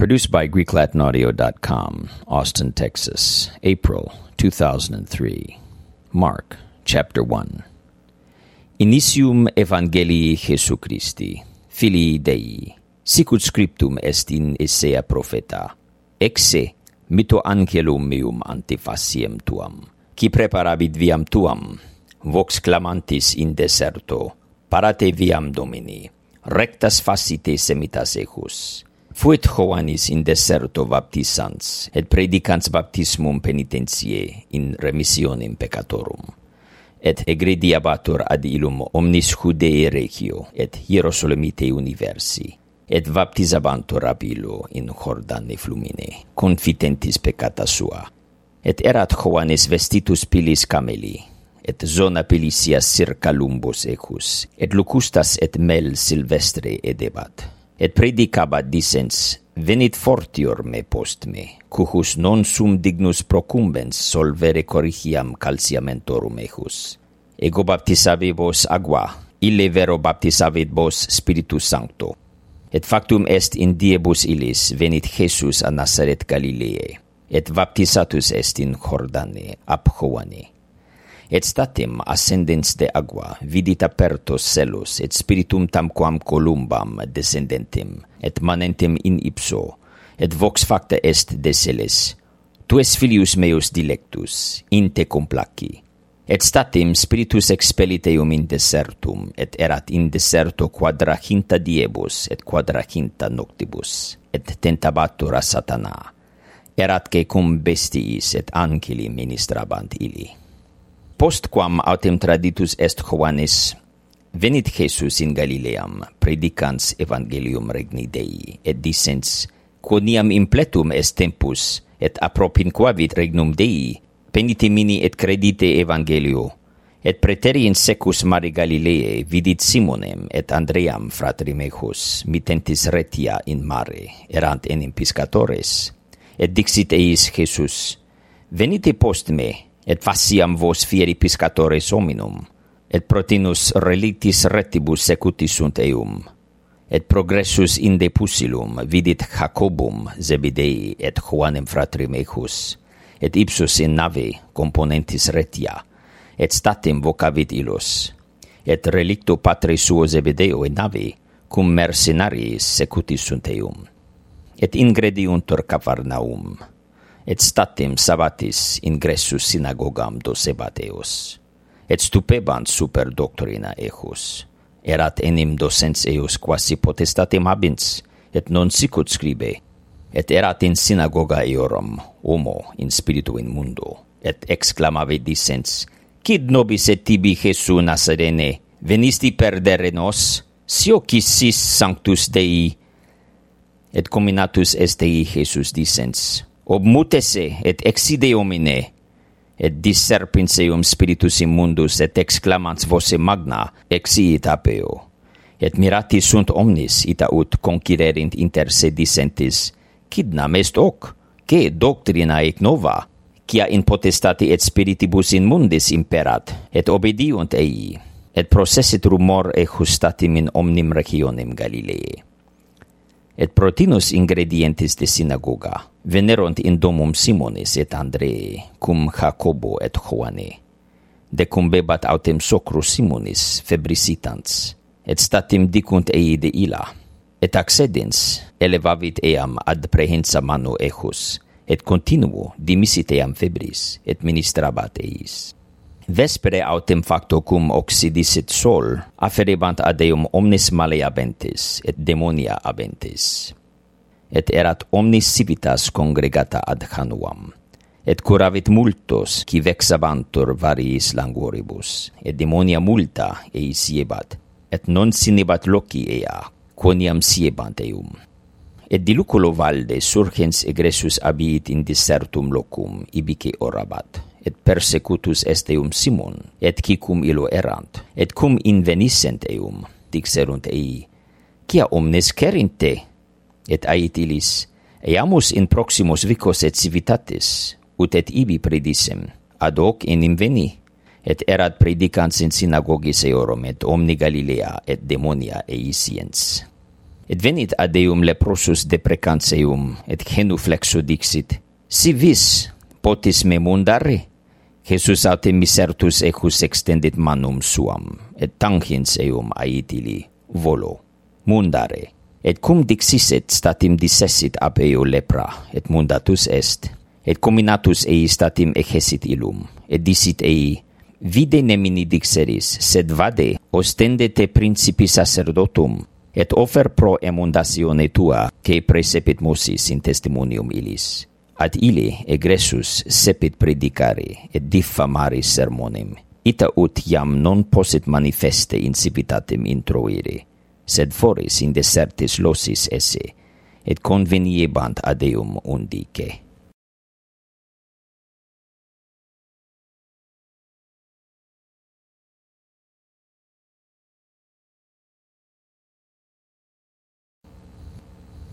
Produced by GreekLatinAudio.com, Austin, Texas, April 2003. Mark, chapter 1. Initium Evangelii Jesu Christi, Filii Dei, sicut scriptum est in Isaiah profeta. Exe, mito angelum meum antifaciem tuam, qui preparabit viam tuam, vox clamantis in deserto, parate viam domini, rectas facite semitas ejus, fuit Johannis in deserto baptisans, et predicans baptismum penitentiae in remissionem peccatorum. Et egredi abatur ad ilum omnis Judei regio, et Hierosolemite universi, et baptizabantur ab illo in Jordane flumine, confitentis peccata sua. Et erat Johannes vestitus pilis cameli, et zona pilisia circa lumbus ecus, et lucustas et mel silvestre edebat, et predicabat dicens, Venit fortior me post me, cuhus non sum dignus procumbens solvere corrigiam calciamentorum ejus. Ego baptisavi vos agua, ille vero baptisavit vos Spiritus Sancto. Et factum est in diebus illis venit Jesus a Nazaret Galileae, et baptisatus est in Jordane, ab Joane et statim ascendens de agua, vidit apertos celus, et spiritum tamquam columbam descendentem et manentem in ipso, et vox facta est de celes Tu es filius meus dilectus, in te complaci. Et statim spiritus expellit eum in desertum, et erat in deserto quadraginta diebus, et quadraginta noctibus, et tentabatur a satana. Erat que cum bestiis et angeli ministrabant ili postquam autem traditus est Johannes, venit Jesus in Galileam, predicans evangelium regni Dei, et dicens, quoniam impletum est tempus, et appropinquavit regnum Dei, penite mini et credite evangelio, et preteri in secus mari Galileae vidit Simonem et Andream fratrim ejus, mitentis retia in mare, erant enim piscatores, et dixit eis Jesus, venite post me, et faciam vos fieri piscatores hominum, et protinus relitis retibus secuti sunt eum, et progressus inde pusilum vidit Jacobum Zebidei et Juanem fratrim ejus, et ipsus in nave componentis retia, et statim vocavit illos, et relicto patre suo Zebedeo in nave, cum mercenariis secuti sunt eum. Et ingrediuntur Cavarnaum, et statim sabbatis ingressus synagogam Dosebateus. Et stupebant super doctrina ejus. Erat enim docens eius quasi potestatem habens, et non sicut scribe, et erat in synagoga eorum, homo in spiritu in mundo, et exclamave dicens, quid nobis et tibi Jesu Nazarene, venisti perdere nos, sio cissis sanctus Dei, et cominatus est Dei Jesus dicens, ob mutese et exide homine, et disserpins eum spiritus immundus et exclamans voce magna exiit apeo. Et mirati sunt omnis ita ut concirerint inter se dissentis, kidnam est hoc, que doctrina ec nova, quia in potestati et spiritibus in mundis imperat, et obediunt ei, et processit rumor e justatim in omnim regionem Galileae et protinus ingredientis de synagoga venerunt in domum Simonis et Andrei, cum Jacobo et Joane. Decum bebat autem socrus Simonis, febrisitans, et statim dicunt ei de illa et accedens elevavit eam ad prehensa manu ejus, et continuo dimisit eam febris, et ministrabat eis. Vespere autem facto cum oxidisset sol, afferebant ad eum omnes male abentis, et demonia abentis. Et erat omnis civitas congregata ad Hanuam. Et curavit multos, qui vexabantur variis languoribus, et demonia multa eis iebat, et non sinebat loci ea, quoniam siebant eum. Et diluculo valde surgens egressus abiit in desertum locum, ibice orabat et persecutus est eum Simon, et cicum illo erant, et cum invenissent eum, dixerunt ei, cia omnes cerinte? Et ait illis, eamus in proximus vicos et civitatis, ut et ibi predissem, ad hoc in inveni, et erat predicans in synagogis eorum, et omni Galilea, et demonia eisiens. Et venit ad eum leprosus deprecans eum, et genuflexu dixit, si vis potis me mundare? Jesus autem misertus ecus extendit manum suam, et tangens eum aetili volo, mundare. Et cum dixiset statim dissessit ab eo lepra, et mundatus est, et cominatus ei statim echesit illum, et dicit ei, vide nemini dixeris, sed vade, ostendete principi sacerdotum, et offer pro emundatione tua, que presepit Moses in testimonium illis ad ili egressus sepit predicari et diffamari sermonem, ita ut iam non posit manifeste incipitatem introiri, sed foris in desertis losis esse, et conveniebant ad eum undice.